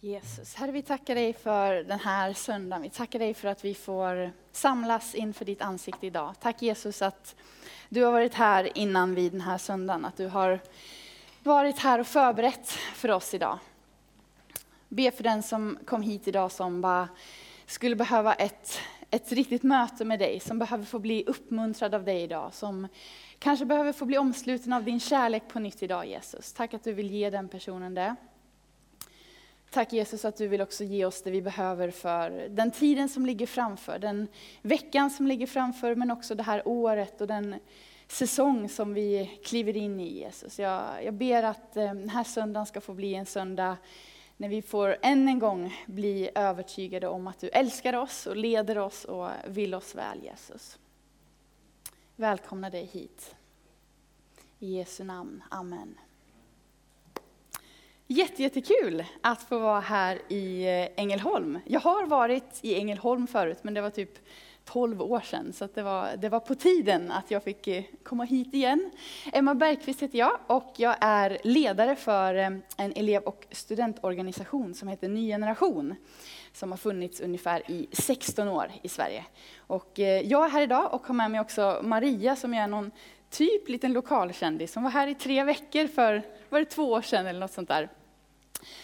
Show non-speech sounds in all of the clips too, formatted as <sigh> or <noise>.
Jesus, Herre vi tackar dig för den här söndagen. Vi tackar dig för att vi får samlas inför ditt ansikte idag. Tack Jesus att du har varit här innan vi den här söndagen. Att du har varit här och förberett för oss idag. Be för den som kom hit idag som bara skulle behöva ett, ett riktigt möte med dig. Som behöver få bli uppmuntrad av dig idag. Som kanske behöver få bli omsluten av din kärlek på nytt idag Jesus. Tack att du vill ge den personen det. Tack Jesus att du vill också ge oss det vi behöver för den tiden som ligger framför, den veckan som ligger framför, men också det här året och den säsong som vi kliver in i Jesus. Jag, jag ber att eh, den här söndagen ska få bli en söndag när vi får än en gång bli övertygade om att du älskar oss och leder oss och vill oss väl Jesus. Välkomna dig hit. I Jesu namn, Amen. Jättejättekul att få vara här i eh, Ängelholm. Jag har varit i Ängelholm förut, men det var typ 12 år sedan, så det, var, det var på tiden att jag fick eh, komma hit igen. Emma Bergqvist heter jag och jag är ledare för eh, en elev och studentorganisation som heter Ny Generation, som har funnits ungefär i 16 år i Sverige. Och jag är här idag och har med mig också Maria som är någon typ liten lokalkändis som var här i tre veckor för, var det två år sedan eller något sånt där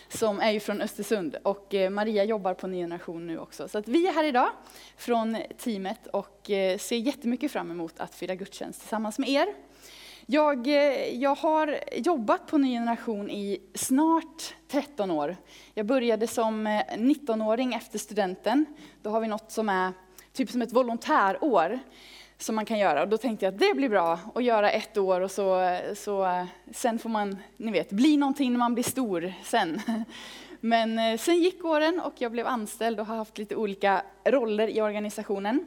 som är ju från Östersund och eh, Maria jobbar på Ny Generation nu också. Så att vi är här idag från teamet och eh, ser jättemycket fram emot att fira gudstjänst tillsammans med er. Jag, eh, jag har jobbat på Ny Generation i snart 13 år. Jag började som 19-åring efter studenten. Då har vi något som är typ som ett volontärår som man kan göra. Och då tänkte jag att det blir bra att göra ett år och så, så sen får man, ni vet, bli någonting när man blir stor sen. <laughs> Men eh, sen gick åren och jag blev anställd och har haft lite olika roller i organisationen.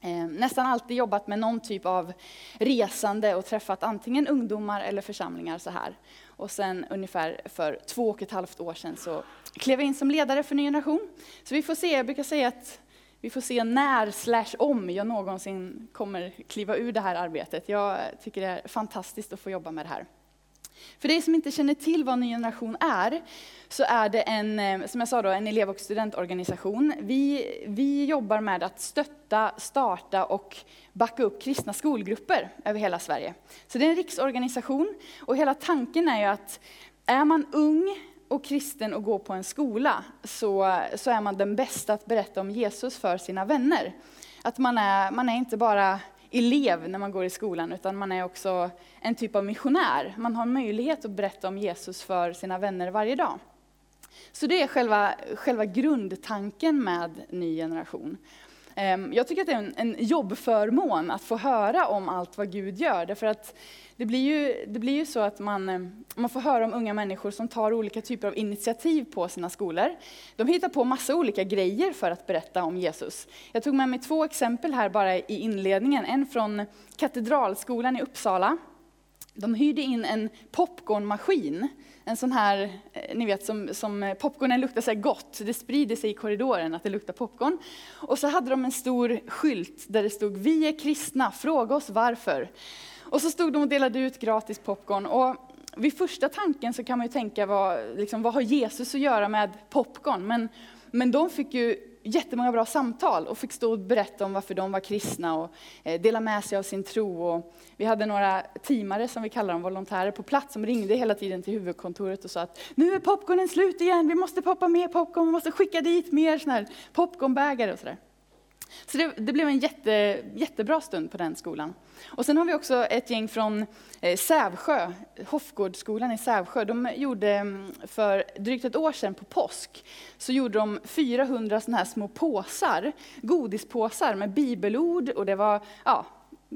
Eh, nästan alltid jobbat med någon typ av resande och träffat antingen ungdomar eller församlingar så här. Och sen ungefär för två och ett halvt år sedan så klev jag in som ledare för Ny Generation. Så vi får se, jag brukar säga att vi får se när slash om jag någonsin kommer kliva ur det här arbetet. Jag tycker det är fantastiskt att få jobba med det här. För dig som inte känner till vad Ny Generation är, så är det en, eh, som jag sa då, en elev och studentorganisation. Vi, vi jobbar med att stötta, starta och backa upp kristna skolgrupper över hela Sverige. Så det är en riksorganisation och hela tanken är ju att är man ung, och kristen och går på en skola så, så är man den bästa att berätta om Jesus för sina vänner. Att man är, man är inte bara elev när man går i skolan, utan man är också en typ av missionär. Man har möjlighet att berätta om Jesus för sina vänner varje dag. Så det är själva, själva grundtanken med Ny generation. Ehm, jag tycker att det är en, en jobbförmån att få höra om allt vad Gud gör, därför att det blir ju, det blir ju så att man, ehm, man får höra om unga människor som tar olika typer av initiativ på sina skolor. De hittar på massa olika grejer för att berätta om Jesus. Jag tog med mig två exempel här bara i inledningen. En från Katedralskolan i Uppsala. De hyrde in en popcornmaskin. En sån här, eh, ni vet som, som eh, popcornen luktar så gott, det sprider sig i korridoren att det luktar popcorn. Och så hade de en stor skylt där det stod Vi är kristna, fråga oss varför. Och så stod de och delade ut gratis popcorn. Och vid första tanken så kan man ju tänka, vad, liksom, vad har Jesus att göra med popcorn? Men, men de fick ju jättemånga bra samtal och fick stå och berätta om varför de var kristna och eh, dela med sig av sin tro. Och vi hade några teamare, som vi kallar dem, volontärer på plats som ringde hela tiden till huvudkontoret och sa att nu är popcornen slut igen, vi måste poppa mer popcorn, vi måste skicka dit mer sån här popcornbägare och sådär. Så det, det, blev en jätte, jättebra stund på den skolan. Och sen har vi också ett gäng från eh, Sävsjö, Hoffgårdsskolan i Sävsjö. De gjorde mm, för drygt ett år sedan på påsk, så gjorde de 400 sådana här små påsar, godispåsar med bibelord och det var ja,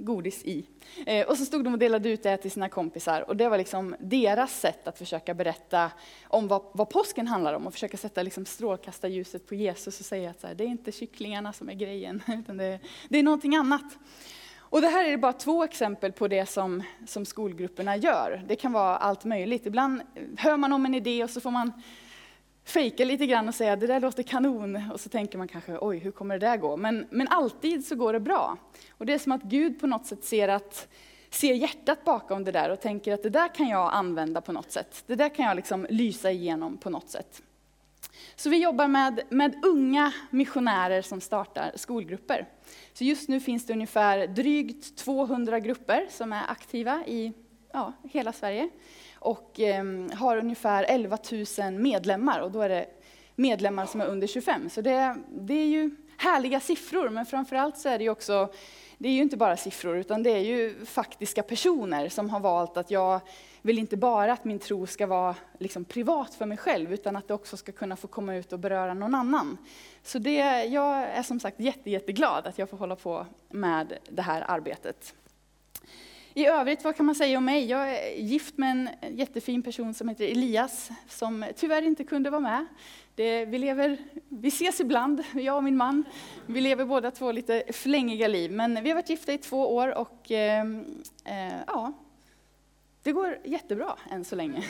godis i. Eh, och så stod de och delade ut det till sina kompisar och det var liksom deras sätt att försöka berätta om vad, vad påsken handlar om och försöka sätta liksom strålkastarljuset på Jesus och säga att så här, det är inte kycklingarna som är grejen, <laughs> utan det, det är någonting annat. Och det här är bara två exempel på det som, som skolgrupperna gör. Det kan vara allt möjligt. Ibland hör man om en idé och så får man fejka lite grann och säga det där låter kanon och så tänker man kanske oj hur kommer det där gå? Men, men alltid så går det bra. Och det är som att Gud på något sätt ser, att, ser hjärtat bakom det där och tänker att det där kan jag använda på något sätt. Det där kan jag liksom lysa igenom på något sätt. Så vi jobbar med, med unga missionärer som startar skolgrupper. Så just nu finns det ungefär drygt 200 grupper som är aktiva i ja, hela Sverige och eh, har ungefär 11 000 medlemmar och då är det medlemmar som är under 25. Så det, det är ju härliga siffror, men framförallt så är det ju också det är ju inte bara siffror, utan det är ju faktiska personer som har valt att jag vill inte bara att min tro ska vara liksom privat för mig själv, utan att det också ska kunna få komma ut och beröra någon annan. Så det, jag är som sagt jätte, jätteglad att jag får hålla på med det här arbetet. I övrigt, vad kan man säga om mig? Jag är gift med en jättefin person som heter Elias, som tyvärr inte kunde vara med. Det, vi, lever, vi ses ibland, jag och min man. Vi lever båda två lite flängiga liv, men vi har varit gifta i två år och eh, eh, ja, det går jättebra än så länge.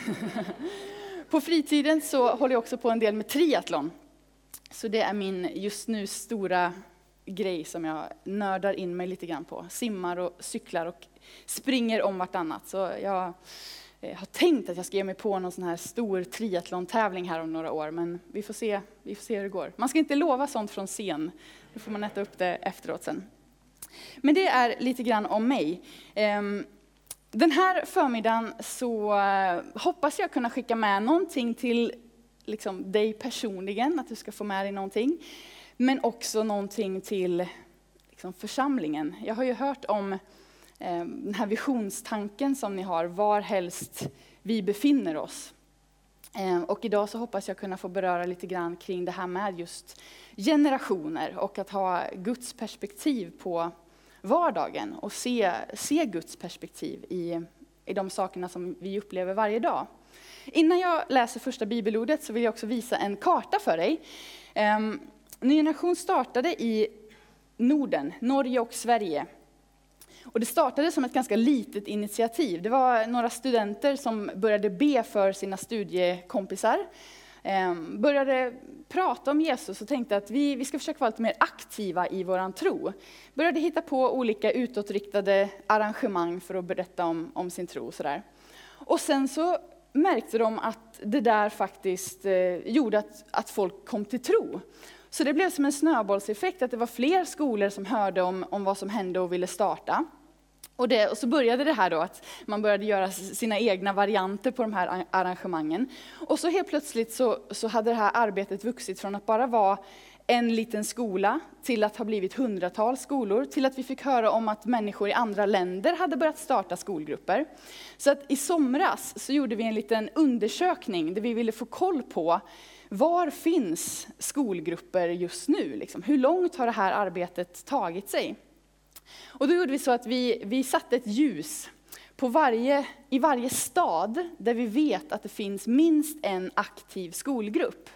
<laughs> på fritiden så håller jag också på en del med triathlon. Så det är min just nu stora grej som jag nördar in mig lite grann på. Simmar och cyklar och springer om vartannat. Så jag eh, har tänkt att jag ska ge mig på någon sån här stor triathlon-tävling här om några år, men vi får, se, vi får se hur det går. Man ska inte lova sånt från scen, då får man äta upp det efteråt sen. Men det är lite grann om mig. Ehm, den här förmiddagen så eh, hoppas jag kunna skicka med någonting till liksom dig personligen, att du ska få med dig någonting. Men också någonting till liksom församlingen. Jag har ju hört om Eh, den här visionstanken som ni har, var helst vi befinner oss. Eh, och idag så hoppas jag kunna få beröra lite grann kring det här med just generationer och att ha Guds perspektiv på vardagen och se, se Guds perspektiv i, i de sakerna som vi upplever varje dag. Innan jag läser första bibelordet så vill jag också visa en karta för dig. Um, Ny Generation startade i Norden, Norge och Sverige och det startade som ett ganska litet initiativ. Det var några studenter som började be för sina studiekompisar. Ehm, började prata om Jesus och tänkte att vi, vi ska försöka vara lite mer aktiva i vår tro. Började hitta på olika utåtriktade arrangemang för att berätta om, om sin tro. Och, sådär. och sen så märkte de att det där faktiskt eh, gjorde att, att folk kom till tro. Så det blev som en snöbollseffekt, att det var fler skolor som hörde om, om vad som hände och ville starta. Och, det, och, så började det här då att man började göra sina egna varianter på de här arrangemangen. Och så helt plötsligt så, så hade det här arbetet vuxit från att bara vara en liten skola till att ha blivit hundratals skolor, till att vi fick höra om att människor i andra länder hade börjat starta skolgrupper. Så att i somras så gjorde vi en liten undersökning där vi ville få koll på var finns skolgrupper just nu? Liksom? Hur långt har det här arbetet tagit sig? Och då gjorde vi så att vi, vi satte ett ljus på varje, i varje stad där vi vet att det finns minst en aktiv skolgrupp.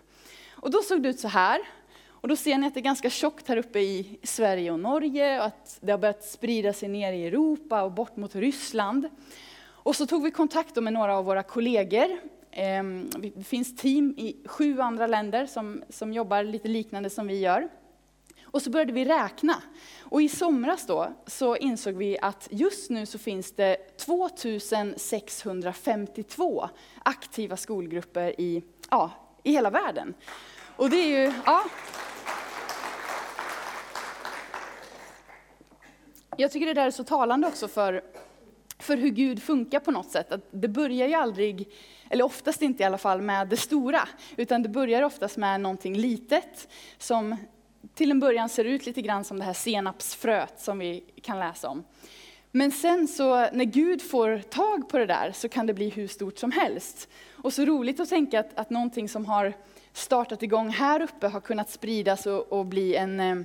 Och då såg det ut så här. Och då ser ni att det är ganska tjockt här uppe i Sverige och Norge, och att det har börjat sprida sig ner i Europa och bort mot Ryssland. Och så tog vi kontakt med några av våra kollegor. Ehm, det finns team i sju andra länder som, som jobbar lite liknande som vi gör. Och så började vi räkna. Och i somras då så insåg vi att just nu så finns det 2652 aktiva skolgrupper i, ja, i hela världen. Och det är ju, ja. Jag tycker det där är så talande också för, för hur Gud funkar på något sätt. Att det börjar ju aldrig, eller oftast inte i alla fall, med det stora. Utan det börjar oftast med någonting litet som till en början ser ut lite grann som det här senapsfröet som vi kan läsa om. Men sen så när Gud får tag på det där så kan det bli hur stort som helst. Och så roligt att tänka att, att någonting som har startat igång här uppe har kunnat spridas och, och bli en eh,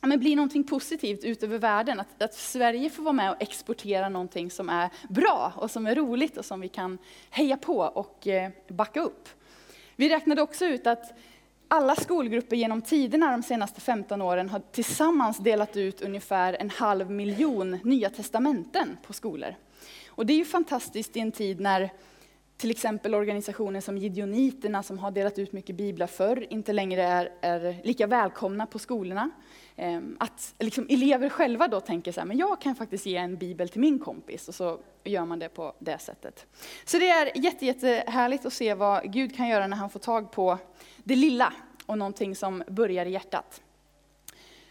ja, men bli någonting positivt ut över världen. Att, att, Sverige får vara med och exportera någonting som är bra och som är roligt och som vi kan heja på och eh, backa upp. Vi räknade också ut att alla skolgrupper genom tiderna de senaste 15 åren har tillsammans delat ut ungefär en halv miljon nya testamenten på skolor. Och det är ju fantastiskt i en tid när till exempel organisationer som Gideoniterna som har delat ut mycket biblar förr, inte längre är, är lika välkomna på skolorna. Ehm, att liksom elever själva då tänker så här, men jag kan faktiskt ge en bibel till min kompis, och så gör man det på det sättet. Så det är jätte, jättehärligt att se vad Gud kan göra när han får tag på det lilla och någonting som börjar i hjärtat.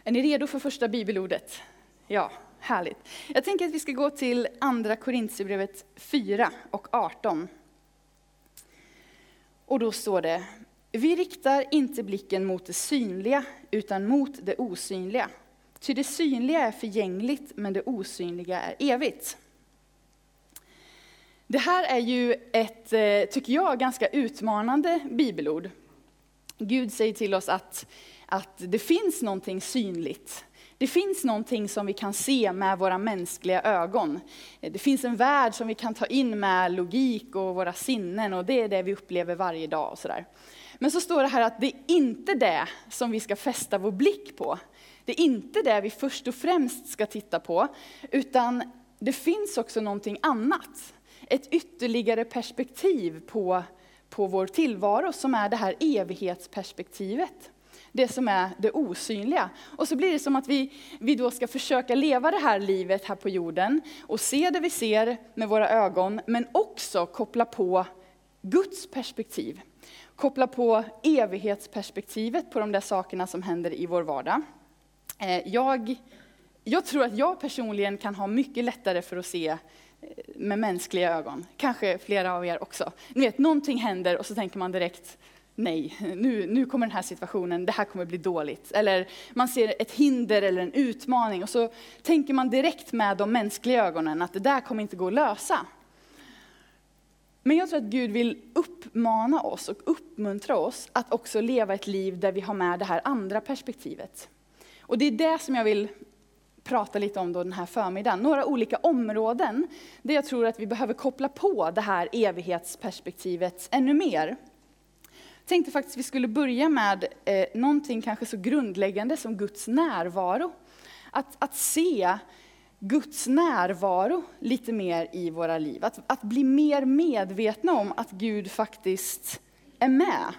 Är ni redo för första bibelordet? Ja, härligt. Jag tänker att vi ska gå till andra Korintierbrevet 4 och 18. Och då står det, vi riktar inte blicken mot det synliga, utan mot det osynliga. Ty det synliga är förgängligt, men det osynliga är evigt. Det här är ju ett, eh, tycker jag, ganska utmanande bibelord. Gud säger till oss att, att det finns någonting synligt. Det finns någonting som vi kan se med våra mänskliga ögon. Det finns en värld som vi kan ta in med logik och våra sinnen och det är det vi upplever varje dag. Och sådär. Men så står det här att det är inte det som vi ska fästa vår blick på. Det är inte det vi först och främst ska titta på, utan det finns också någonting annat. Ett ytterligare perspektiv på, på vår tillvaro som är det här evighetsperspektivet. Det som är det osynliga. Och så blir det som att vi, vi då ska försöka leva det här livet här på jorden och se det vi ser med våra ögon, men också koppla på Guds perspektiv koppla på evighetsperspektivet på de där sakerna som händer i vår vardag. Eh, jag, jag tror att jag personligen kan ha mycket lättare för att se med mänskliga ögon. Kanske flera av er också. Ni vet, någonting händer och så tänker man direkt, nej, nu, nu kommer den här situationen, det här kommer bli dåligt. Eller man ser ett hinder eller en utmaning och så tänker man direkt med de mänskliga ögonen att det där kommer inte gå att lösa. Men jag tror att Gud vill uppmana oss och uppmuntra oss att också leva ett liv där vi har med det här andra perspektivet. Och det är det som jag vill prata lite om då den här förmiddagen. Några olika områden där jag tror att vi behöver koppla på det här evighetsperspektivet ännu mer. Jag tänkte faktiskt att vi skulle börja med eh, någonting kanske så grundläggande som Guds närvaro. Att, att se Guds närvaro lite mer i våra liv. Att, att bli mer medvetna om att Gud faktiskt är med.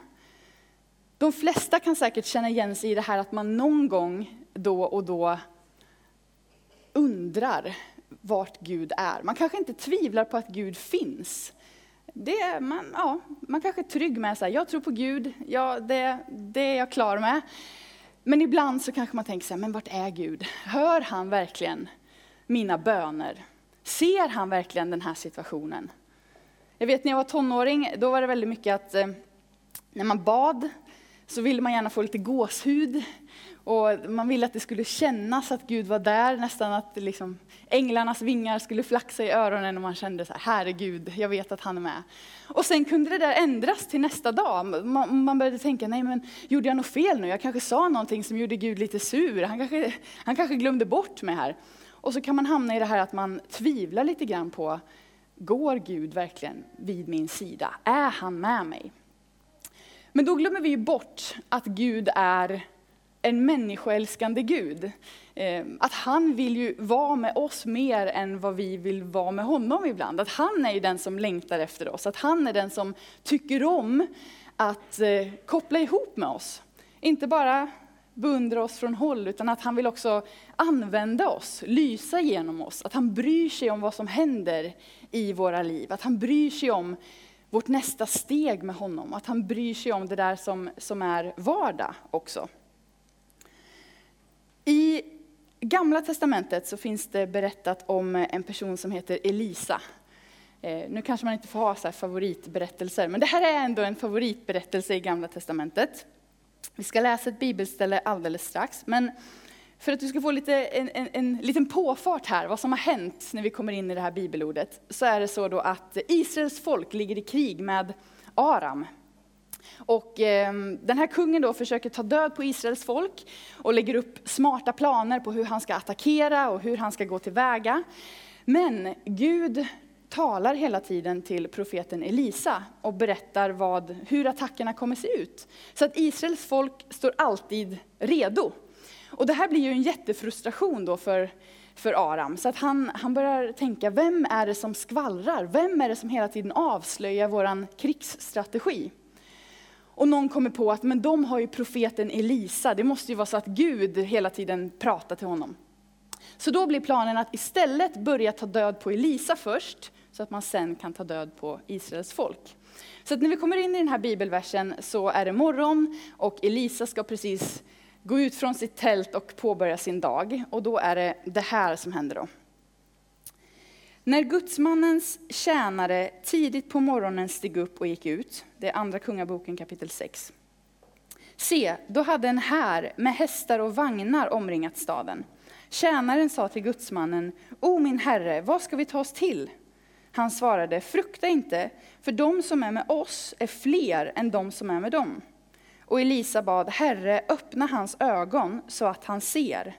De flesta kan säkert känna igen sig i det här att man någon gång då och då undrar vart Gud är. Man kanske inte tvivlar på att Gud finns. Det man, ja, man kanske är trygg med att jag tror på Gud, ja, det, det är jag klar med. Men ibland så kanske man tänker så här, men vart är Gud? Hör han verkligen mina böner? Ser han verkligen den här situationen? Jag vet när jag var tonåring, då var det väldigt mycket att eh, när man bad så ville man gärna få lite gåshud. Och man ville att det skulle kännas att Gud var där, nästan att liksom, änglarnas vingar skulle flaxa i öronen och man kände så här, herregud, jag vet att han är med. Och sen kunde det där ändras till nästa dag. Man, man började tänka, nej men gjorde jag något fel nu? Jag kanske sa någonting som gjorde Gud lite sur. Han kanske, han kanske glömde bort mig här. Och så kan man hamna i det här att man tvivlar lite grann på, går Gud verkligen vid min sida? Är han med mig? Men då glömmer vi ju bort att Gud är en människoälskande Gud. Ehm, att han vill ju vara med oss mer än vad vi vill vara med honom ibland. Att han är den som längtar efter oss, att han är den som tycker om att eh, koppla ihop med oss. Inte bara beundra oss från håll, utan att han vill också använda oss, lysa genom oss. Att han bryr sig om vad som händer i våra liv, att han bryr sig om vårt nästa steg med honom, att han bryr sig om det där som, som är vardag också. I Gamla Testamentet så finns det berättat om en person som heter Elisa. Eh, nu kanske man inte får ha så favoritberättelser, men det här är ändå en favoritberättelse i Gamla Testamentet. Vi ska läsa ett bibelställe alldeles strax, men för att du ska få lite, en, en, en liten påfart här, vad som har hänt när vi kommer in i det här bibelordet, så är det så då att Israels folk ligger i krig med Aram. Och eh, den här kungen då försöker ta död på Israels folk och lägger upp smarta planer på hur han ska attackera och hur han ska gå tillväga. Men Gud talar hela tiden till profeten Elisa och berättar vad, hur attackerna kommer se ut. Så att Israels folk står alltid redo. Och det här blir ju en jättefrustration då för, för Aram. Så att han, han börjar tänka, vem är det som skvallrar? Vem är det som hela tiden avslöjar vår krigsstrategi? Och någon kommer på att men de har ju profeten Elisa, det måste ju vara så att Gud hela tiden pratar till honom. Så då blir planen att istället börja ta död på Elisa först, så att man sen kan ta död på Israels folk. Så när vi kommer in i den här bibelversen så är det morgon och Elisa ska precis gå ut från sitt tält och påbörja sin dag. Och då är det det här som händer då. När gudsmannens tjänare tidigt på morgonen steg upp och gick ut, det är andra kungaboken kapitel 6. Se, då hade en här med hästar och vagnar omringat staden. Tjänaren sa till gudsmannen, O min herre, vad ska vi ta oss till? Han svarade, frukta inte, för de som är med oss är fler än de som är med dem. Och Elisa bad, Herre, öppna hans ögon så att han ser.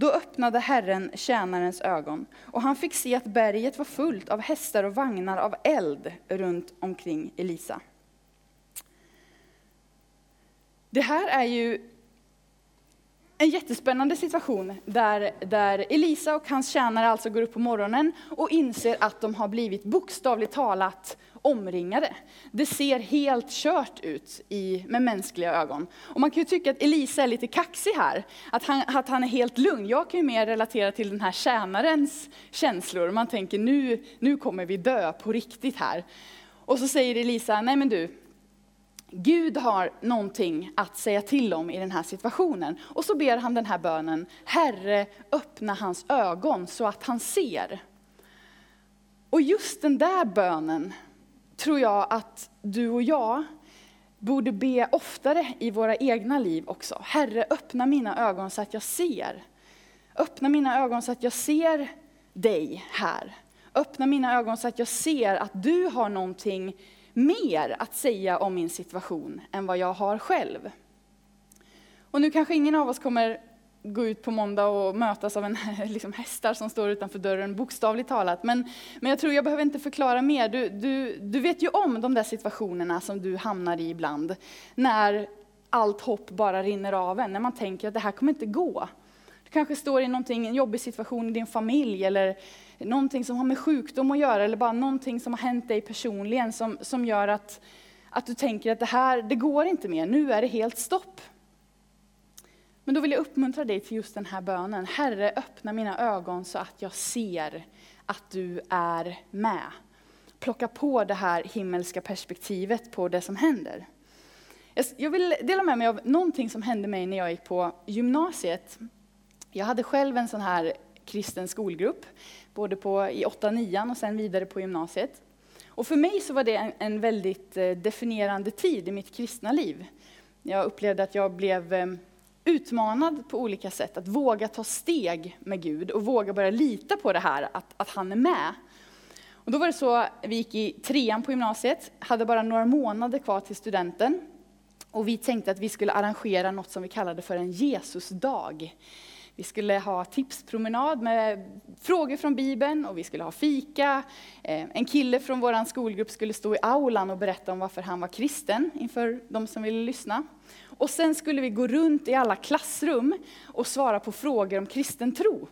Då öppnade Herren tjänarens ögon, och han fick se att berget var fullt av hästar och vagnar av eld runt omkring Elisa. Det här är ju en jättespännande situation där, där Elisa och hans tjänare alltså går upp på morgonen och inser att de har blivit bokstavligt talat omringade. Det ser helt kört ut i, med mänskliga ögon. Och man kan ju tycka att Elisa är lite kaxig här, att han, att han är helt lugn. Jag kan ju mer relatera till den här tjänarens känslor. Man tänker nu, nu kommer vi dö på riktigt här. Och så säger Elisa, nej men du, Gud har någonting att säga till om i den här situationen. Och så ber han den här bönen, Herre öppna hans ögon så att han ser. Och just den där bönen tror jag att du och jag borde be oftare i våra egna liv också. Herre öppna mina ögon så att jag ser. Öppna mina ögon så att jag ser dig här. Öppna mina ögon så att jag ser att du har någonting mer att säga om min situation än vad jag har själv. Och nu kanske ingen av oss kommer gå ut på måndag och mötas av en, <laughs> liksom hästar som står utanför dörren, bokstavligt talat. Men, men jag tror jag behöver inte förklara mer. Du, du, du vet ju om de där situationerna som du hamnar i ibland. När allt hopp bara rinner av en, när man tänker att det här kommer inte gå. Du kanske står i en jobbig situation i din familj eller någonting som har med sjukdom att göra eller bara någonting som har hänt dig personligen som, som gör att, att du tänker att det här, det går inte mer, nu är det helt stopp. Men då vill jag uppmuntra dig till just den här bönen. Herre, öppna mina ögon så att jag ser att du är med. Plocka på det här himmelska perspektivet på det som händer. Jag vill dela med mig av någonting som hände mig när jag gick på gymnasiet. Jag hade själv en sån här kristen skolgrupp, både på, i 8-9 och sen vidare på gymnasiet. Och för mig så var det en, en väldigt eh, definierande tid i mitt kristna liv. Jag upplevde att jag blev ehm, utmanad på olika sätt, att våga ta steg med Gud och våga börja lita på det här, att, att han är med. Och då var det så, vi gick i trean på gymnasiet, hade bara några månader kvar till studenten. Och vi tänkte att vi skulle arrangera något som vi kallade för en Jesusdag. Vi skulle ha tipspromenad med frågor från Bibeln och vi skulle ha fika. Eh, en kille från vår skolgrupp skulle stå i aulan och berätta om varför han var kristen inför de som ville lyssna. Och sen skulle vi gå runt i alla klassrum och svara på frågor om kristen tro.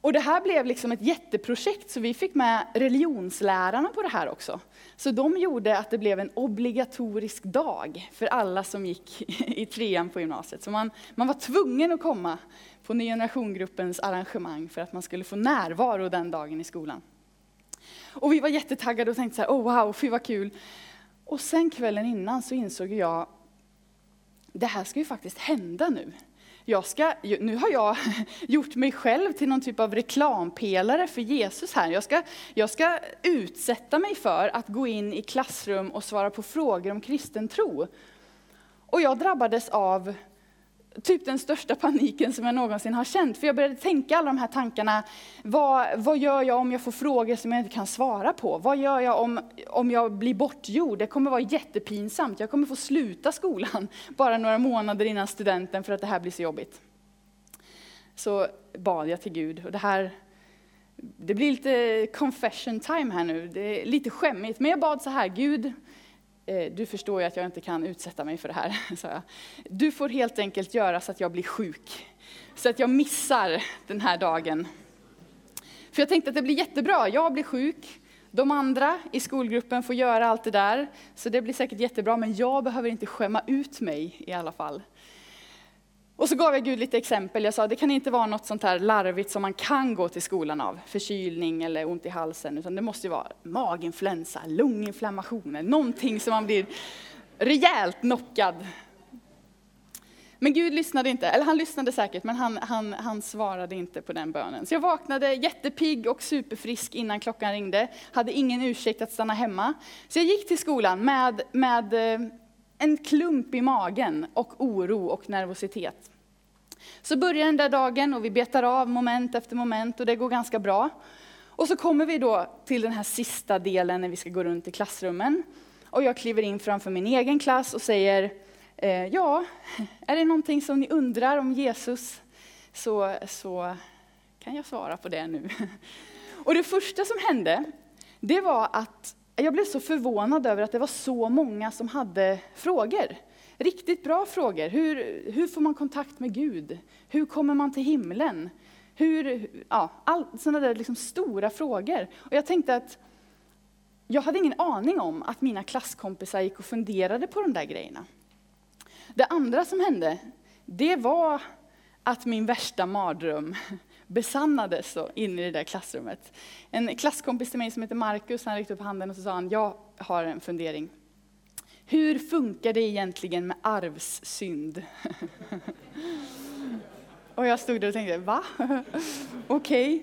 Och det här blev liksom ett jätteprojekt, så vi fick med religionslärarna på det här också. Så de gjorde att det blev en obligatorisk dag för alla som gick i trean på gymnasiet. Så man, man var tvungen att komma på Ny generation-gruppens arrangemang för att man skulle få närvaro den dagen i skolan. Och vi var jättetaggade och tänkte så här, oh wow, fy vad kul. Och sen kvällen innan så insåg jag, det här ska ju faktiskt hända nu jag ska, nu har jag <laughs> gjort mig själv till någon typ av reklampelare för Jesus här. Jag ska, jag ska utsätta mig för att gå in i klassrum och svara på frågor om kristen tro. Och jag drabbades av typ den största paniken som jag någonsin har känt. För jag började tänka alla de här tankarna. Vad, vad gör jag om jag får frågor som jag inte kan svara på? Vad gör jag om, om jag blir bortgjord? Det kommer vara jättepinsamt. Jag kommer få sluta skolan <laughs> bara några månader innan studenten för att det här blir så jobbigt. Så bad jag till Gud. Och det här det blir lite confession time här nu. Det är lite skämmigt. Men jag bad så här, Gud, Eh, du förstår ju att jag inte kan utsätta mig för det här, <laughs> sa jag. Du får helt enkelt göra så att jag blir sjuk, så att jag missar den här dagen. För jag tänkte att det blir jättebra, jag blir sjuk, de andra i skolgruppen får göra allt det där, så det blir säkert jättebra, men jag behöver inte skämma ut mig i alla fall. Och så gav jag Gud lite exempel. Jag sa det kan inte vara något sånt här larvigt som man kan gå till skolan av, förkylning eller ont i halsen, utan det måste ju vara maginfluensa, lunginflammationer, någonting som man blir rejält knockad. Men Gud lyssnade inte, eller han lyssnade säkert, men han, han, han svarade inte på den bönen. Så jag vaknade jättepigg och superfrisk innan klockan ringde, hade ingen ursäkt att stanna hemma. Så jag gick till skolan med, med eh, en klump i magen och oro och nervositet. Så börjar den där dagen och vi betar av moment efter moment och det går ganska bra. Och så kommer vi då till den här sista delen när vi ska gå runt i klassrummen. Och jag kliver in framför min egen klass och säger, eh, ja, är det någonting som ni undrar om Jesus så, så kan jag svara på det nu. <laughs> Och det första som hände, det var att jag blev så förvånad över att det var så många som hade frågor. Riktigt bra frågor. Hur, hur får man kontakt med Gud? Hur kommer man till himlen? Hur, ja, all, sådana där liksom stora frågor. Och jag tänkte att jag hade ingen aning om att mina klasskompisar gick och funderade på de där grejerna. Det andra som hände, det var att min värsta mardröm besannades inne i det där klassrummet. En klasskompis till mig som heter Markus, han räckte upp handen och så sa han, jag har en fundering. Hur funkar det egentligen med arvssynd? <laughs> och jag stod där och tänkte, va? <laughs> Okej. Okay.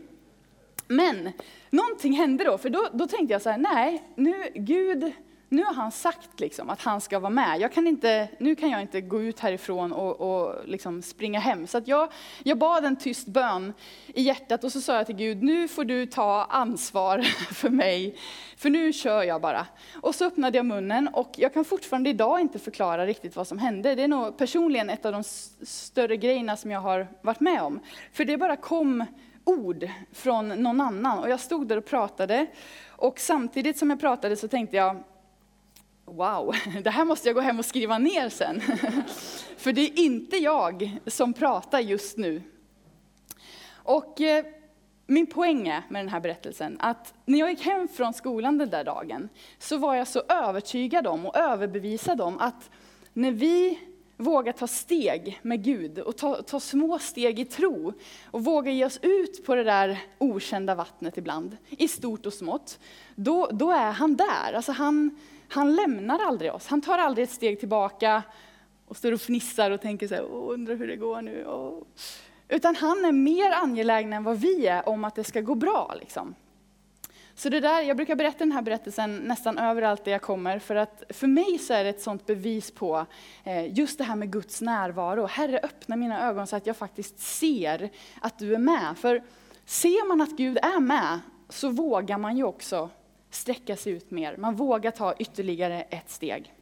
Men någonting hände då, för då, då tänkte jag så här, nej, nu, Gud nu har han sagt liksom att han ska vara med. Jag kan inte, nu kan jag inte gå ut härifrån och, och liksom springa hem. Så jag, jag bad en tyst bön i hjärtat och så sa jag till Gud, nu får du ta ansvar <laughs> för mig, för nu kör jag bara. Och så öppnade jag munnen och jag kan fortfarande idag inte förklara riktigt vad som hände. Det är nog personligen ett av de större grejerna som jag har varit med om. För det bara kom ord från någon annan och jag stod där och pratade. Och samtidigt som jag pratade så tänkte jag, wow, <laughs> det här måste jag gå hem och skriva ner sen. <laughs> För det är inte jag som pratar just nu. Och eh, min poäng är med den här berättelsen att när jag gick hem från skolan den där dagen så var jag så övertygad om och överbevisad om att när vi vågar ta steg med Gud och ta, ta små steg i tro och våga ge oss ut på det där okända vattnet ibland, i stort och smått, då, då är han där. Alltså han, han lämnar aldrig oss. Han tar aldrig ett steg tillbaka och står och fnissar och tänker så här, undrar hur det går nu. Åh. Utan han är mer angelägen än vad vi är om att det ska gå bra. Liksom. Så det där, jag brukar berätta den här berättelsen nästan överallt där jag kommer, för att för mig så är det ett sånt bevis på eh, just det här med Guds närvaro. Herre, öppna mina ögon så att jag faktiskt ser att du är med. För ser man att Gud är med, så vågar man ju också sträcka sig ut mer. Man vågar ta ytterligare ett steg.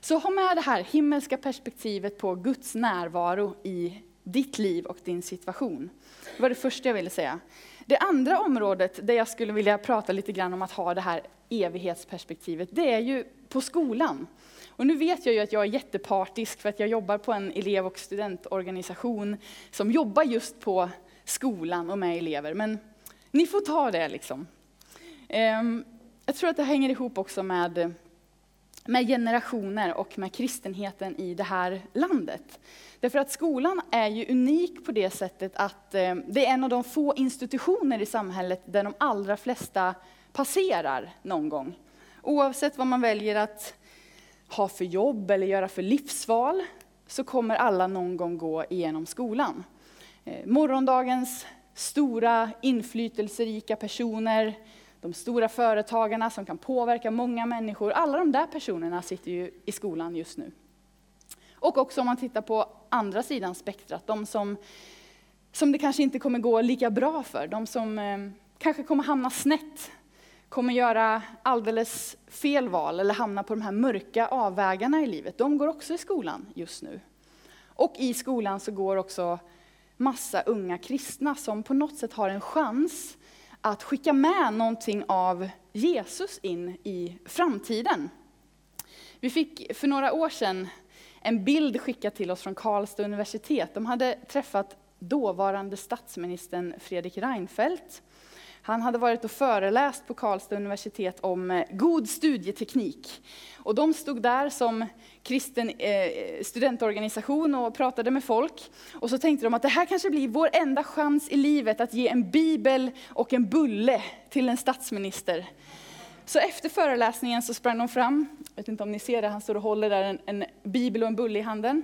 Så ha med det här himmelska perspektivet på Guds närvaro i ditt liv och din situation. Det var det första jag ville säga. Det andra området där jag skulle vilja prata lite grann om att ha det här evighetsperspektivet, det är ju på skolan. Och nu vet jag ju att jag är jättepartisk för att jag jobbar på en elev och studentorganisation som jobbar just på skolan och med elever. Men ni får ta det liksom. Ehm, jag tror att det hänger ihop också med, med generationer och med kristenheten i det här landet. Därför att skolan är ju unik på det sättet att ehm, det är en av de få institutioner i samhället där de allra flesta passerar någon gång. Oavsett vad man väljer att ha för jobb eller göra för livsval, så kommer alla någon gång gå igenom skolan. Ehm, morgondagens stora inflytelserika personer, de stora företagarna som kan påverka många människor, alla de där personerna sitter ju i skolan just nu. Och också om man tittar på andra sidan spektrat, de som, som det kanske inte kommer gå lika bra för, de som eh, kanske kommer hamna snett, kommer göra alldeles fel val eller hamna på de här mörka avvägarna i livet, de går också i skolan just nu. Och i skolan så går också massa unga kristna som på något sätt har en chans att skicka med någonting av Jesus in i framtiden. Vi fick för några år sedan en bild skickad till oss från Karlstad universitet. De hade träffat dåvarande statsministern Fredrik Reinfeldt. Han hade varit och föreläst på Karlstad universitet om eh, god studieteknik. Och de stod där som kristen eh, studentorganisation och pratade med folk. Och så tänkte de att det här kanske blir vår enda chans i livet att ge en bibel och en bulle till en statsminister. Så efter föreläsningen så sprang de fram, jag vet inte om ni ser det, han står och håller där en, en bibel och en bulle i handen.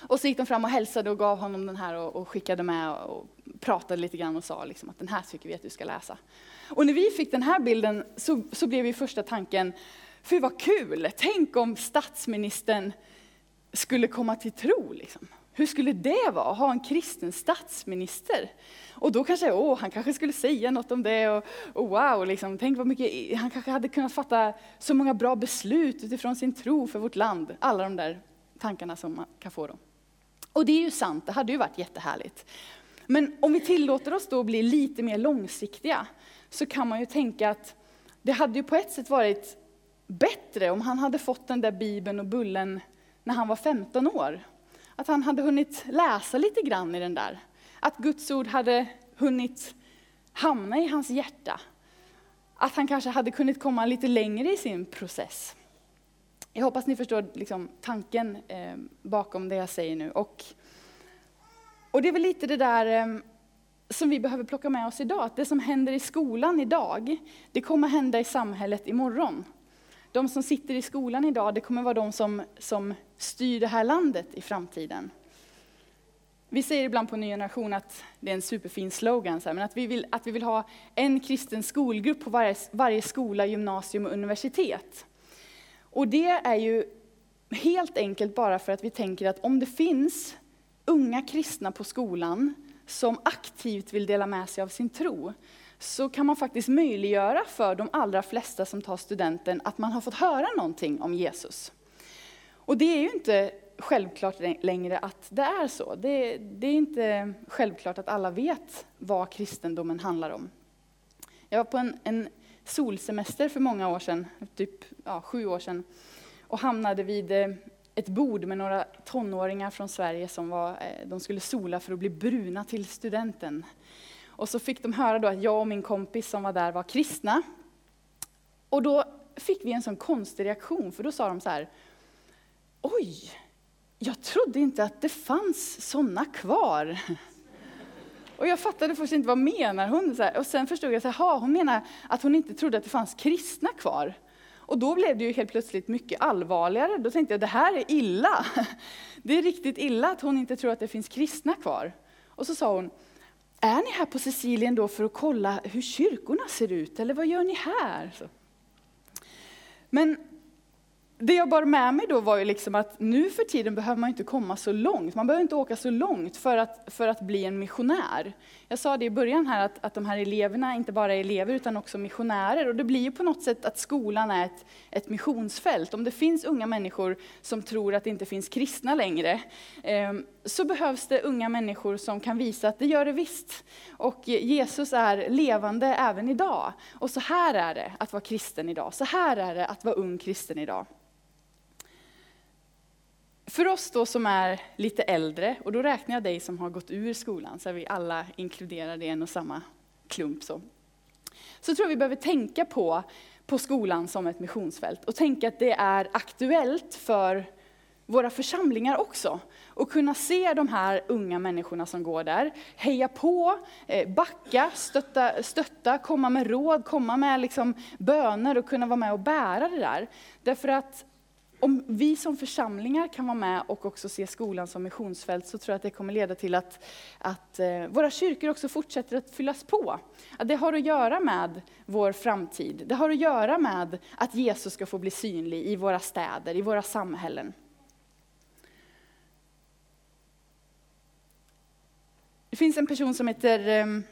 Och så gick de fram och hälsade och gav honom den här och, och skickade med och pratade lite grann och sa liksom att den här tycker vi att du ska läsa. Och när vi fick den här bilden så, så blev ju första tanken, fy vad kul, tänk om statsministern skulle komma till tro. Liksom. Hur skulle det vara att ha en kristen statsminister? Och då kanske, åh, han kanske skulle säga något om det och, och wow, liksom, tänk vad mycket, han kanske hade kunnat fatta så många bra beslut utifrån sin tro för vårt land. Alla de där tankarna som man kan få då. Och det är ju sant, det hade ju varit jättehärligt. Men om vi tillåter oss då bli lite mer långsiktiga så kan man ju tänka att det hade ju på ett sätt varit bättre om han hade fått den där bibeln och bullen när han var 15 år. Att han hade hunnit läsa lite grann i den där. Att Guds ord hade hunnit hamna i hans hjärta. Att han kanske hade kunnat komma lite längre i sin process. Jag hoppas ni förstår liksom, tanken eh, bakom det jag säger nu. Och, och det är väl lite det där eh, som vi behöver plocka med oss idag. Att det som händer i skolan idag, det kommer hända i samhället imorgon. De som sitter i skolan idag, det kommer vara de som, som styr det här landet i framtiden. Vi säger ibland på Ny Generation att det är en superfin slogan, men att vi vill, att vi vill ha en kristen skolgrupp på varje, varje skola, gymnasium och universitet. Och det är ju helt enkelt bara för att vi tänker att om det finns unga kristna på skolan som aktivt vill dela med sig av sin tro, så kan man faktiskt möjliggöra för de allra flesta som tar studenten att man har fått höra någonting om Jesus. Och det är ju inte självklart längre att det är så. Det, det, är inte självklart att alla vet vad kristendomen handlar om. Jag var på en, en solsemester för många år sedan, typ ja, sju år sedan, och hamnade vid eh, ett bord med några tonåringar från Sverige som var, eh, de skulle sola för att bli bruna till studenten. Och så fick de höra då att jag och min kompis som var där var kristna. Och då fick vi en sån konstig reaktion, för då sa de så här, oj, jag trodde inte att det fanns sådana kvar. Och jag fattade först inte vad menar hon? Så här. Och sen förstod jag att hon menar att hon inte trodde att det fanns kristna kvar. Och då blev det ju helt plötsligt mycket allvarligare. Då tänkte jag, det här är illa. <laughs> Det är riktigt illa att hon inte tror att det finns kristna kvar. Och så sa hon, är ni här på Sicilien då för att kolla hur kyrkorna ser ut, eller vad gör ni här? Så. Men det jag bar med mig då var ju liksom att nu för tiden behöver man inte komma så långt. Man behöver inte åka så långt för att, för att bli en missionär. Jag sa det i början här att, att de här eleverna inte bara är elever utan också missionärer. Och det blir ju på något sätt att skolan är ett, ett missionsfält. Om det finns unga människor som tror att det inte finns kristna längre, eh, så behövs det unga människor som kan visa att det gör det visst. Och Jesus är levande även idag. Och så här är det att vara kristen idag. Så här är det att vara ung kristen idag. För oss då som är lite äldre, och då räknar jag dig som har gått ur skolan, så är vi alla inkluderade i en och samma klump. Så, så tror jag vi behöver tänka på, på skolan som ett missionsfält och tänka att det är aktuellt för våra församlingar också. Och kunna se de här unga människorna som går där, heja på, eh, backa, stötta, stötta komma med råd, komma med liksom böner och kunna vara med och bära det där. Därför att om vi som församlingar kan vara med och också se skolan som missionsfält så tror jag att det kommer leda till att, att eh, våra kyrkor också fortsätter att fyllas på. Att det har att göra med vår framtid. Det har att göra med att Jesus ska få bli synlig i våra städer, i våra samhällen. Det finns en person som heter ehm,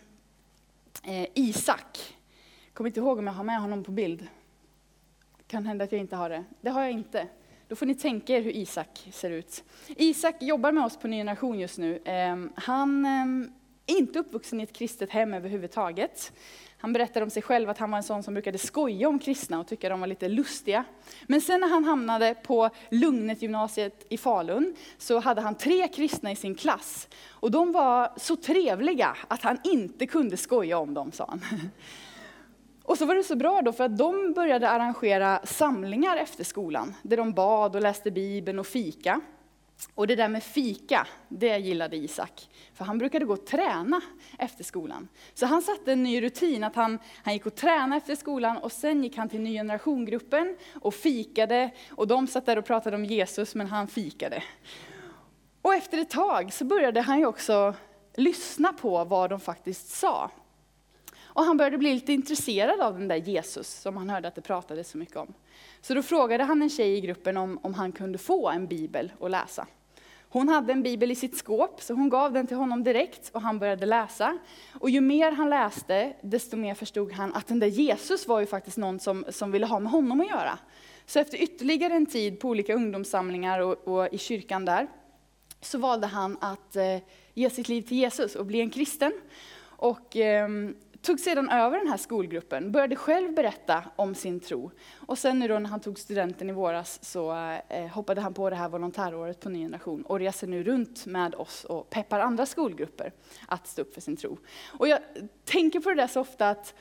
eh, Isak. Jag kommer inte ihåg om jag har med honom på bild. Kan hända att jag inte har det. Det har jag inte. Då får ni tänka er hur Isak ser ut. Isak jobbar med oss på Ny Generation just nu. Ehm, han ehm, är inte uppvuxen i ett kristet hem överhuvudtaget. Han berättade om sig själv att han var en sån som brukade skoja om kristna och tycka de var lite lustiga. Men sen när han hamnade på Lugnet gymnasiet i Falun så hade han tre kristna i sin klass. Och de var så trevliga att han inte kunde skoja om dem, sa han. <laughs> Och så var det så bra då för att de började arrangera samlingar efter skolan, där de bad och läste Bibeln och fika. Och det där med fika, det gillade Isak. För han brukade gå och träna efter skolan. Så han satte en ny rutin, att han, han gick och tränade efter skolan och sen gick han till ny generationgruppen och fikade. Och de satt där och pratade om Jesus, men han fikade. Och efter ett tag så började han ju också lyssna på vad de faktiskt sa. Och han började bli lite intresserad av den där Jesus som han hörde att det pratades så mycket om. Så då frågade han en tjej i gruppen om, om han kunde få en bibel att läsa. Hon hade en bibel i sitt skåp, så hon gav den till honom direkt och han började läsa. Och ju mer han läste, desto mer förstod han att den där Jesus var ju faktiskt någon som, som ville ha med honom att göra. Så efter ytterligare en tid på olika ungdomssamlingar och, och i kyrkan där, så valde han att eh, ge sitt liv till Jesus och bli en kristen. Och eh, tog sedan över den här skolgruppen, började själv berätta om sin tro. Och sen nu då när han tog studenten i våras så eh, hoppade han på det här volontäråret på Ny Generation och reser nu runt med oss och peppar andra skolgrupper att stå upp för sin tro. Och jag tänker på det där så ofta att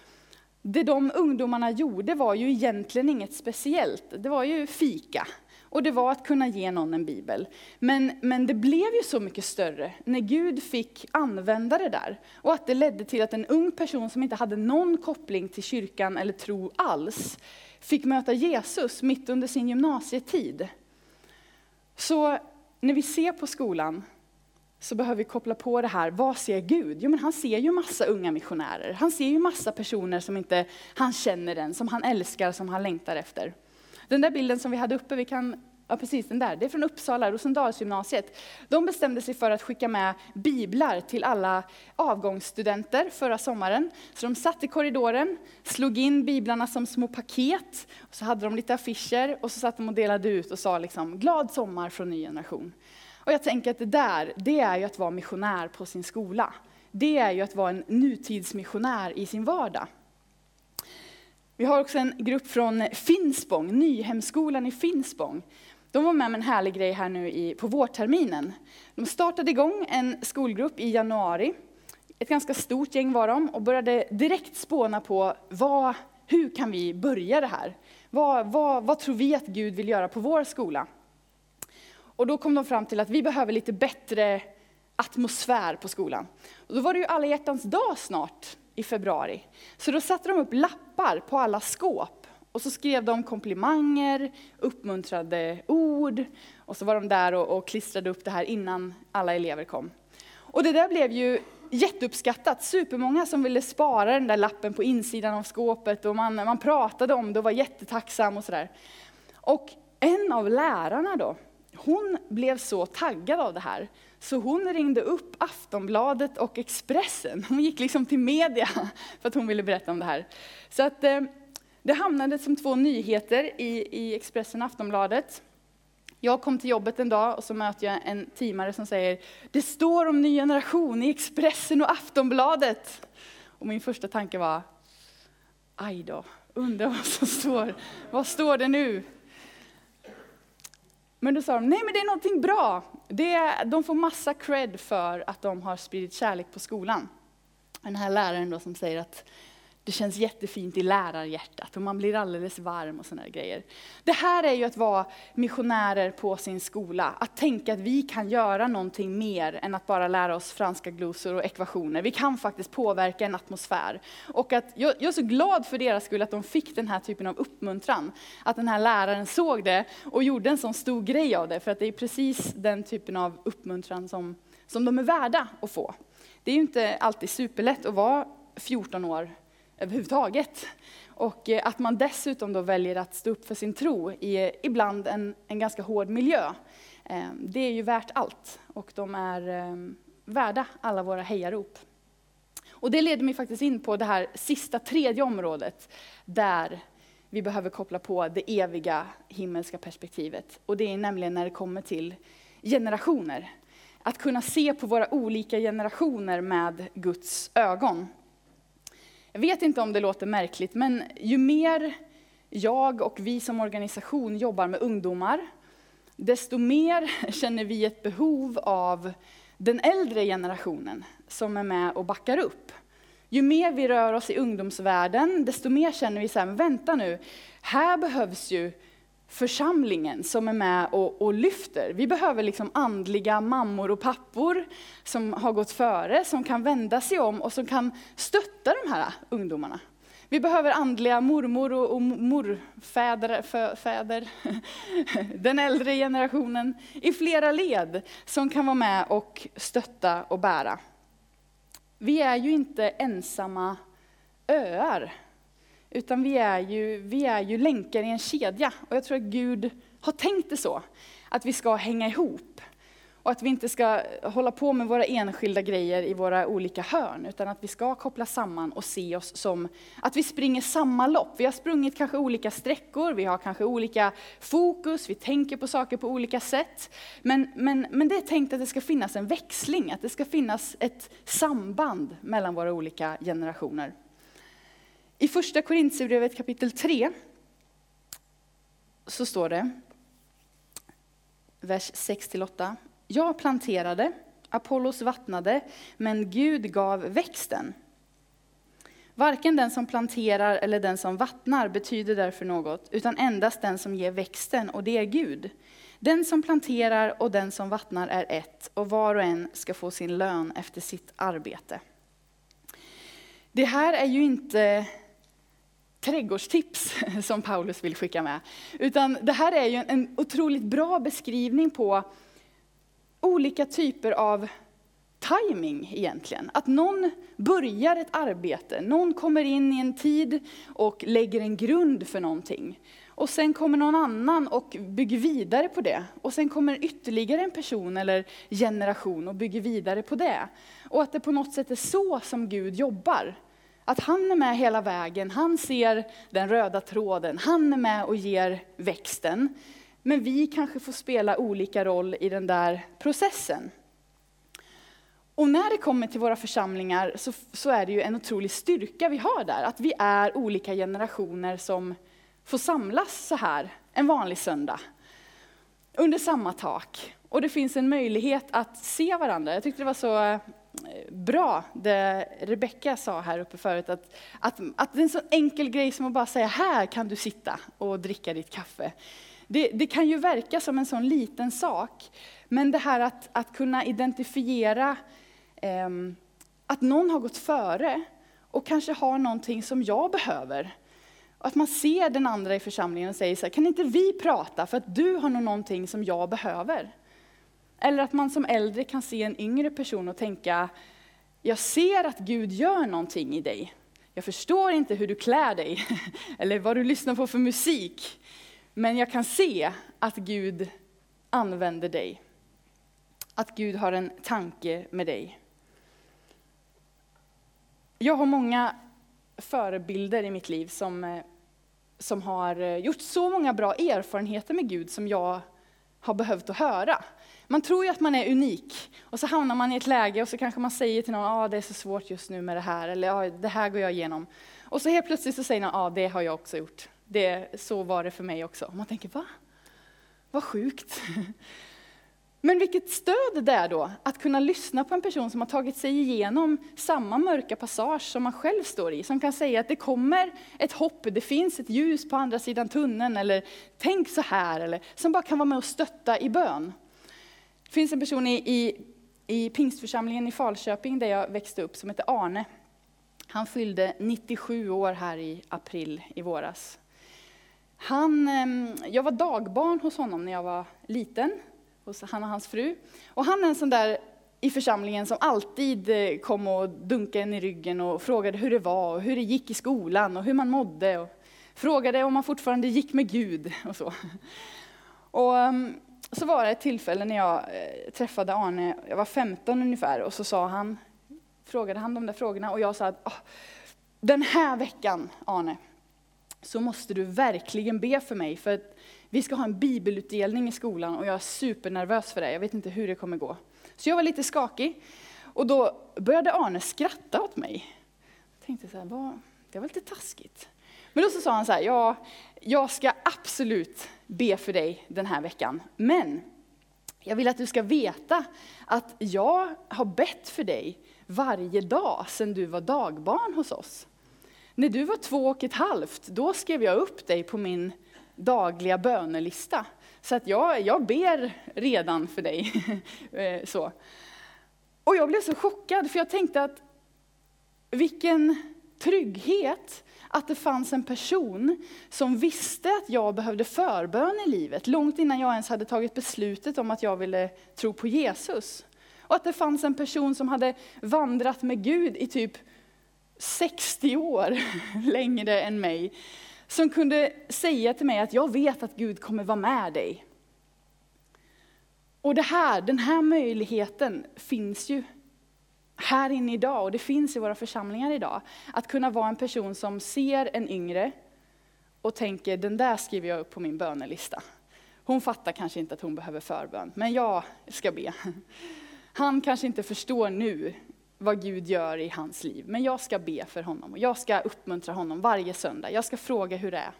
det de ungdomarna gjorde var ju egentligen inget speciellt. Det var ju fika. Och det var att kunna ge någon en bibel. Men, men det blev ju så mycket större när Gud fick använda det där. Och att det ledde till att en ung person som inte hade någon koppling till kyrkan eller tro alls, fick möta Jesus mitt under sin gymnasietid. Så när vi ser på skolan så behöver vi koppla på det här, vad ser Gud? Jo men han ser ju massa unga missionärer, han ser ju massa personer som inte han känner än, som han älskar, som han längtar efter. Den där bilden som vi hade uppe, vi kan, ja precis den där, det är från Uppsala, Rosendalsgymnasiet. De bestämde sig för att skicka med biblar till alla avgångsstudenter förra sommaren. Så de satt i korridoren, slog in biblarna som små paket, och så hade de lite affischer och så satt de och delade ut och sa liksom, glad sommar från ny generation. Och jag tänker att det där, det är ju att vara missionär på sin skola. Det är ju att vara en nutidsmissionär i sin vardag. Vi har också en grupp från Finspång, Nyhemskolan i Finspång. De var med med en härlig grej här nu i, på vårterminen. De startade igång en skolgrupp i januari. Ett ganska stort gäng var de och började direkt spåna på vad, hur kan vi börja det här? Vad, vad, vad tror vi att Gud vill göra på vår skola? Och då kom de fram till att vi behöver lite bättre atmosfär på skolan. Och då var det ju alla hjärtans dag snart i februari. Så då satte de upp lappar på alla skåp och så skrev de komplimanger, uppmuntrade ord och så var de där och, och klistrade upp det här innan alla elever kom. Och det där blev ju jätteuppskattat, supermånga som ville spara den där lappen på insidan av skåpet och man, man pratade om det och var jättetacksam och sådär. Och en av lärarna då, hon blev så taggad av det här så hon ringde upp Aftonbladet och Expressen. Hon gick liksom till media för att hon ville berätta om det här. Så att, eh, det hamnade som två nyheter i, i Expressen och Aftonbladet. Jag kom till jobbet en dag och så möter jag en teamare som säger det står om ny generation i Expressen och Aftonbladet. Och min första tanke var, aj då, undrar vad som står. Vad står det nu? Men då sa de, nej men det är någonting bra. Det, de får massa cred för att de har spridit kärlek på skolan. Den här läraren då som säger att det känns jättefint i lärarhjärtat och man blir alldeles varm och sådana grejer. Det här är ju att vara missionärer på sin skola. Att tänka att vi kan göra någonting mer än att bara lära oss franska glosor och ekvationer. Vi kan faktiskt påverka en atmosfär. Och att jag, jag är så glad för deras skull att de fick den här typen av uppmuntran. Att den här läraren såg det och gjorde en sån stor grej av det. För att det är precis den typen av uppmuntran som, som de är värda att få. Det är ju inte alltid superlätt att vara 14 år överhuvudtaget. Och eh, att man dessutom då väljer att stå upp för sin tro i eh, ibland en, en ganska hård miljö. Eh, det är ju värt allt och de är värda alla våra hejarop. Och det leder mig faktiskt in på det här sista tredje området där vi behöver koppla på det eviga himmelska perspektivet. Och det är nämligen när det kommer till generationer. att kunna se på våra olika generationer med Guds ögon. Jag vet inte om det låter märkligt, men ju mer jag och vi som organisation jobbar med ungdomar, desto mer <laughs> känner vi ett behov av den äldre generationen som är med och backar upp. Ju mer vi rör oss i ungdomsvärlden, desto mer känner vi så här, men vänta nu, här behövs ju församlingen som är med och, och, lyfter. Vi behöver liksom andliga mammor och pappor som har gått före, som kan vända sig om och som kan stötta de här ungdomarna. Vi behöver andliga mormor och, och morfäder, fäder, <laughs> den äldre generationen, i flera led, som kan vara med och stötta och bära. Vi är ju inte ensamma öar, utan vi är ju, vi är ju länkar i en kedja. Och jag tror att Gud har tänkt det så, att vi ska hänga ihop. Och att vi inte ska hålla på med våra enskilda grejer i våra olika hörn, utan att vi ska koppla samman och se oss som att vi springer samma lopp. Vi har sprungit kanske olika sträckor, vi har kanske olika fokus, vi tänker på saker på olika sätt. Men, men, men det är tänkt att det ska finnas en växling, att det ska finnas ett samband mellan våra olika generationer. I första Korintierbrevet kapitel 3 så står det, vers 6-8. Jag planterade, Apollos vattnade, men Gud gav växten. Varken den som planterar eller den som vattnar betyder därför något, utan endast den som ger växten, och det är Gud. Den som planterar och den som vattnar är ett, och var och en ska få sin lön efter sitt arbete. Det här är ju inte trädgårdstips <laughs> som Paulus vill skicka med, utan det här är ju en otroligt bra beskrivning på olika typer av timing egentligen. Att någon börjar ett arbete, någon kommer in i en tid och lägger en grund för någonting. Och sen kommer någon annan och bygger vidare på det. Och sen kommer ytterligare en person eller generation och bygger vidare på det. Och att det på något sätt är så som Gud jobbar. Att han är med hela vägen, han ser den röda tråden, han är med och ger växten. Men vi kanske får spela olika roll i den där processen. Och när det kommer till våra församlingar så, så, är det ju en otrolig styrka vi har där, att vi är olika generationer som får samlas så här en vanlig söndag. Under samma tak. Och det finns en möjlighet att se varandra. Jag tyckte det var så bra det Rebecka sa här uppe förut, att, att, att det är en så enkel grej som att bara säga här kan du sitta och dricka ditt kaffe. Det, det, kan ju verka som en sån liten sak, men det här att, att kunna identifiera eh, att någon har gått före och kanske har någonting som jag behöver. Att man ser den andra i församlingen och säger så här, kan inte vi prata för att du har nog någonting som jag behöver? Eller att man som äldre kan se en yngre person och tänka, jag ser att Gud gör någonting i dig. Jag förstår inte hur du klär dig, <laughs> eller vad du lyssnar på för musik. Men jag kan se att Gud använder dig. Att Gud har en tanke med dig. Jag har många förebilder i mitt liv som, eh, som har eh, gjort så många bra erfarenheter med Gud som jag har behövt att höra. Man tror ju att man är unik och så hamnar man i ett läge och så kanske man säger till någon, ja ah, det är så svårt just nu med det här, eller ah, det här går jag igenom. Och så helt plötsligt så säger någon, ja ah, det har jag också gjort. Det, så var det för mig också. Man tänker, va? Vad sjukt. <laughs> Men vilket stöd det är då, att kunna lyssna på en person som har tagit sig igenom samma mörka passage som man själv står i, som kan säga att det kommer ett hopp, det finns ett ljus på andra sidan tunneln, eller tänk så här, eller som bara kan vara med och stötta i bön. Det finns en person i, i, i pingstförsamlingen i Falköping, där jag växte upp, som heter Arne. Han fyllde 97 år här i april i våras. Han, ehm, jag var dagbarn hos honom när jag var liten, hos han och hans fru. Och han är en sån där i församlingen som alltid eh, kom och dunkade en i ryggen och frågade hur det var, och hur det gick i skolan och hur man mådde. Och frågade om man fortfarande gick med Gud och så. Och ehm, så var det ett tillfälle när jag eh, träffade Arne, jag var 15 ungefär, och så sa han, frågade han de där frågorna och jag sa att ah, den här veckan, Arne, så måste du verkligen be för mig. För vi ska ha en bibelutdelning i skolan och jag är supernervös för det. Jag vet inte hur det kommer gå. Så jag var lite skakig. Och då började Arne skratta åt mig. Jag tänkte så här, vad, det var lite taskigt. Men då så sa han så här, ja, jag ska absolut be för dig den här veckan. Men jag vill att du ska veta att jag har bett för dig varje dag sedan du var dagbarn hos oss. När du var två och ett halvt, då skrev jag upp dig på min dagliga bönelista. Så att jag, jag ber redan för dig. <laughs> Eh, så. Och jag blev så chockad, för jag tänkte att vilken trygghet att det fanns en person som visste att jag behövde förbön i livet, långt innan jag ens hade tagit beslutet om att jag ville tro på Jesus. Och att det fanns en person som hade vandrat med Gud i typ 60 år, <laughs> längre än mig, som kunde säga till mig att jag vet att Gud kommer vara med dig. Och det här, den här möjligheten finns ju här inne idag, och det finns i våra församlingar idag. Att kunna vara en person som ser en yngre och tänker, den där skriver jag upp på min bönelista. Hon fattar kanske inte att hon behöver förbön, men jag ska be. Han kanske inte förstår nu vad Gud gör i hans liv, men jag ska be för honom. Och jag ska uppmuntra honom varje söndag. Jag ska fråga hur det är.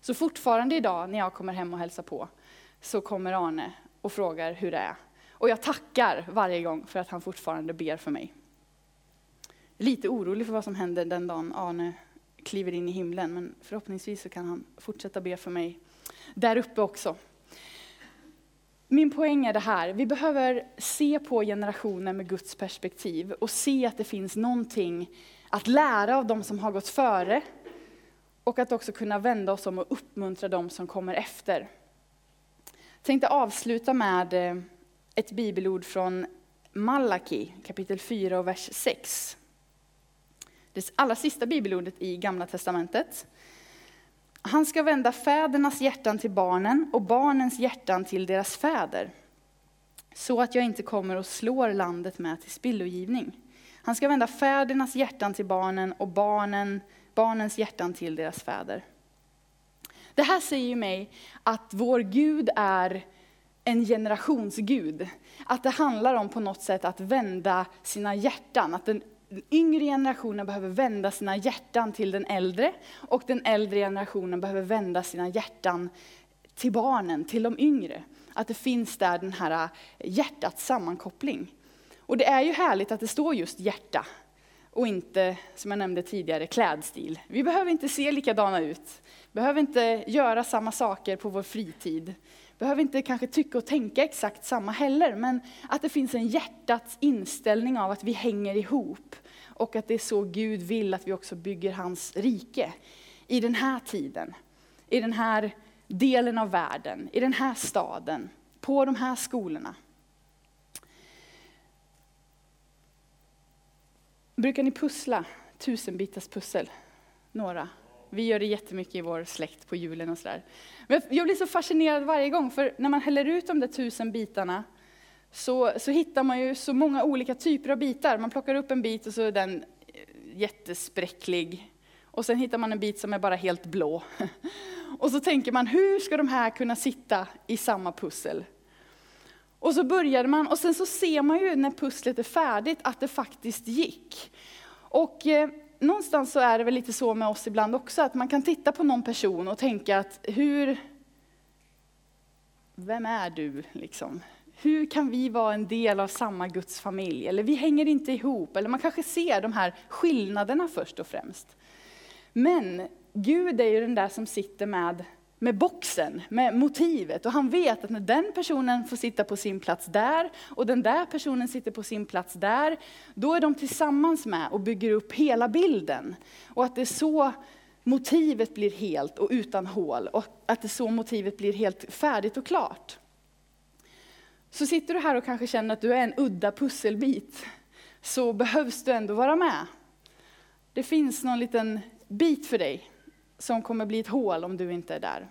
Så fortfarande idag när jag kommer hem och hälsar på, så kommer Arne och frågar hur det är. Och jag tackar varje gång för att han fortfarande ber för mig. Lite orolig för vad som händer den dagen Arne kliver in i himlen, men förhoppningsvis så kan han fortsätta be för mig där uppe också. Min poäng är det här, vi behöver se på generationer med Guds perspektiv och se att det finns någonting att lära av de som har gått före och att också kunna vända oss om och uppmuntra de som kommer efter. Jag tänkte avsluta med eh, ett bibelord från Malaki kapitel 4 och vers 6. Det allra sista bibelordet i Gamla Testamentet. Han ska vända fädernas hjärtan till barnen och barnens hjärtan till deras fäder. Så att jag inte kommer och slår landet med till spillogivning. Han ska vända fädernas hjärtan till barnen och barnen, barnens hjärtan till deras fäder. Det här säger ju mig att vår Gud är en generationsgud. Att det handlar om på något sätt att vända sina hjärtan. Att den yngre generationen behöver vända sina hjärtan till den äldre och den äldre generationen behöver vända sina hjärtan till barnen, till de yngre. Att det finns där den här äh, hjärtats sammankoppling. Och det är ju härligt att det står just hjärta och inte, som jag nämnde tidigare, klädstil. Vi behöver inte se likadana ut, behöver inte göra samma saker på vår fritid behöver inte kanske tycka och tänka exakt samma heller, men att det finns en hjärtats inställning av att vi hänger ihop och att det är så Gud vill att vi också bygger hans rike i den här tiden, i den här delen av världen, i den här staden, på de här skolorna. Brukar ni pussla tusenbitars pussel? Några? Vi gör det jättemycket i vår släkt på julen och sådär. Men jag blir så fascinerad varje gång, för när man häller ut de där tusen bitarna så, så hittar man ju så många olika typer av bitar. Man plockar upp en bit och så är den eh, jättespräcklig. Och sen hittar man en bit som är bara helt blå. <laughs> Och så tänker man, hur ska de här kunna sitta i samma pussel? Och så började man, och sen så ser man ju när pusslet är färdigt att det faktiskt gick. Och eh, någonstans så är det väl lite så med oss ibland också, att man kan titta på någon person och tänka att hur, vem är du liksom? Hur kan vi vara en del av samma Guds familj? Eller vi hänger inte ihop, eller man kanske ser de här skillnaderna först och främst. Men Gud är ju den där som sitter med med boxen, med motivet. Och han vet att när den personen får sitta på sin plats där och den där personen sitter på sin plats där, då är de tillsammans med och bygger upp hela bilden. Och att det är så motivet blir helt och utan hål och att det är så motivet blir helt färdigt och klart. Så sitter du här och kanske känner att du är en udda pusselbit, så behövs du ändå vara med. Det finns någon liten bit för dig som kommer bli ett hål om du inte är där.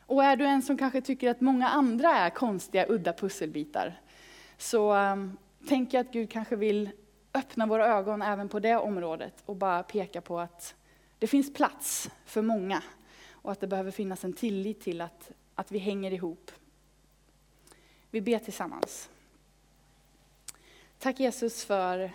Och är du en som kanske tycker att många andra är konstiga, udda pusselbitar, så um, tänker jag att Gud kanske vill öppna våra ögon även på det området och bara peka på att det finns plats för många. och att det behöver finnas en tillit till att, att vi hänger ihop. Vi ber tillsammans. Tack Jesus för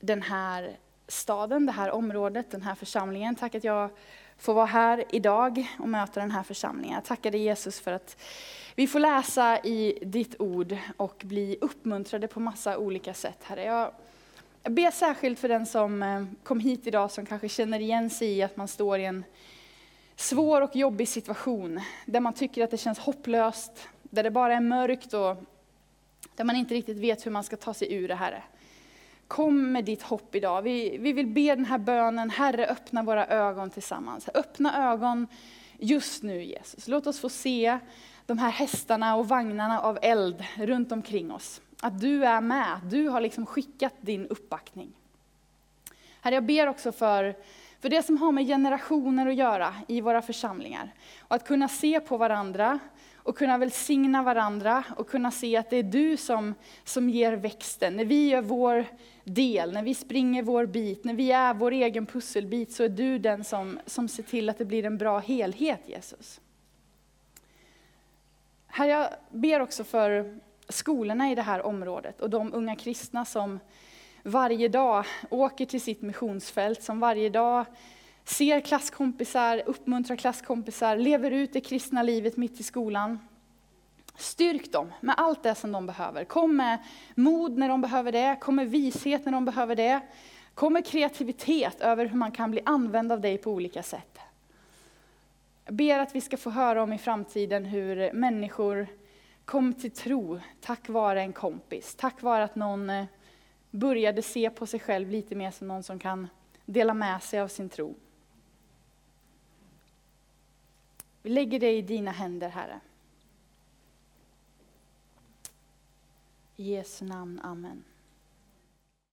den här staden, det här området, den här församlingen. Tack att jag får vara här idag och möta den här församlingen. Jag tackar dig Jesus för att vi får läsa i ditt ord och bli uppmuntrade på massa olika sätt. Herre. Jag, ber särskilt för den som eh, kom hit idag som kanske känner igen sig i att man står i en svår och jobbig situation, där man tycker att det känns hopplöst, där det bara är mörkt och där man inte riktigt vet hur man ska ta sig ur det här. Kom med ditt hopp idag. Vi, vi vill be den här bönen, Herre öppna våra ögon tillsammans. Öppna ögon just nu Jesus. Låt oss få se de här hästarna och vagnarna av eld runt omkring oss. Att du är med, du har liksom skickat din uppbackning. Herre, jag ber också för, för det som har med generationer att göra i våra församlingar. Och att kunna se på varandra och kunna välsigna varandra och kunna se att det är du som, som ger växten. När vi gör vår del, när vi springer vår bit, när vi är vår egen pusselbit så är du den som, som ser till att det blir en bra helhet Jesus. Herre, jag ber också för skolorna i det här området och de unga kristna som varje dag åker till sitt missionsfält, som varje dag ser klasskompisar, uppmuntrar klasskompisar, lever ut det kristna livet mitt i skolan. Styrk dem med allt det som de behöver. Kom med mod när de behöver det, kom med vishet när de behöver det. Kom med kreativitet över hur man kan bli använd av dig på olika sätt. Jag ber att vi ska få höra om i framtiden hur människor kom till tro tack vare en kompis, tack vare att någon eh, började se på sig själv lite mer som någon som kan dela med sig av sin tro. Vi lägger det i dina händer, Herre. I Jesu namn, Amen.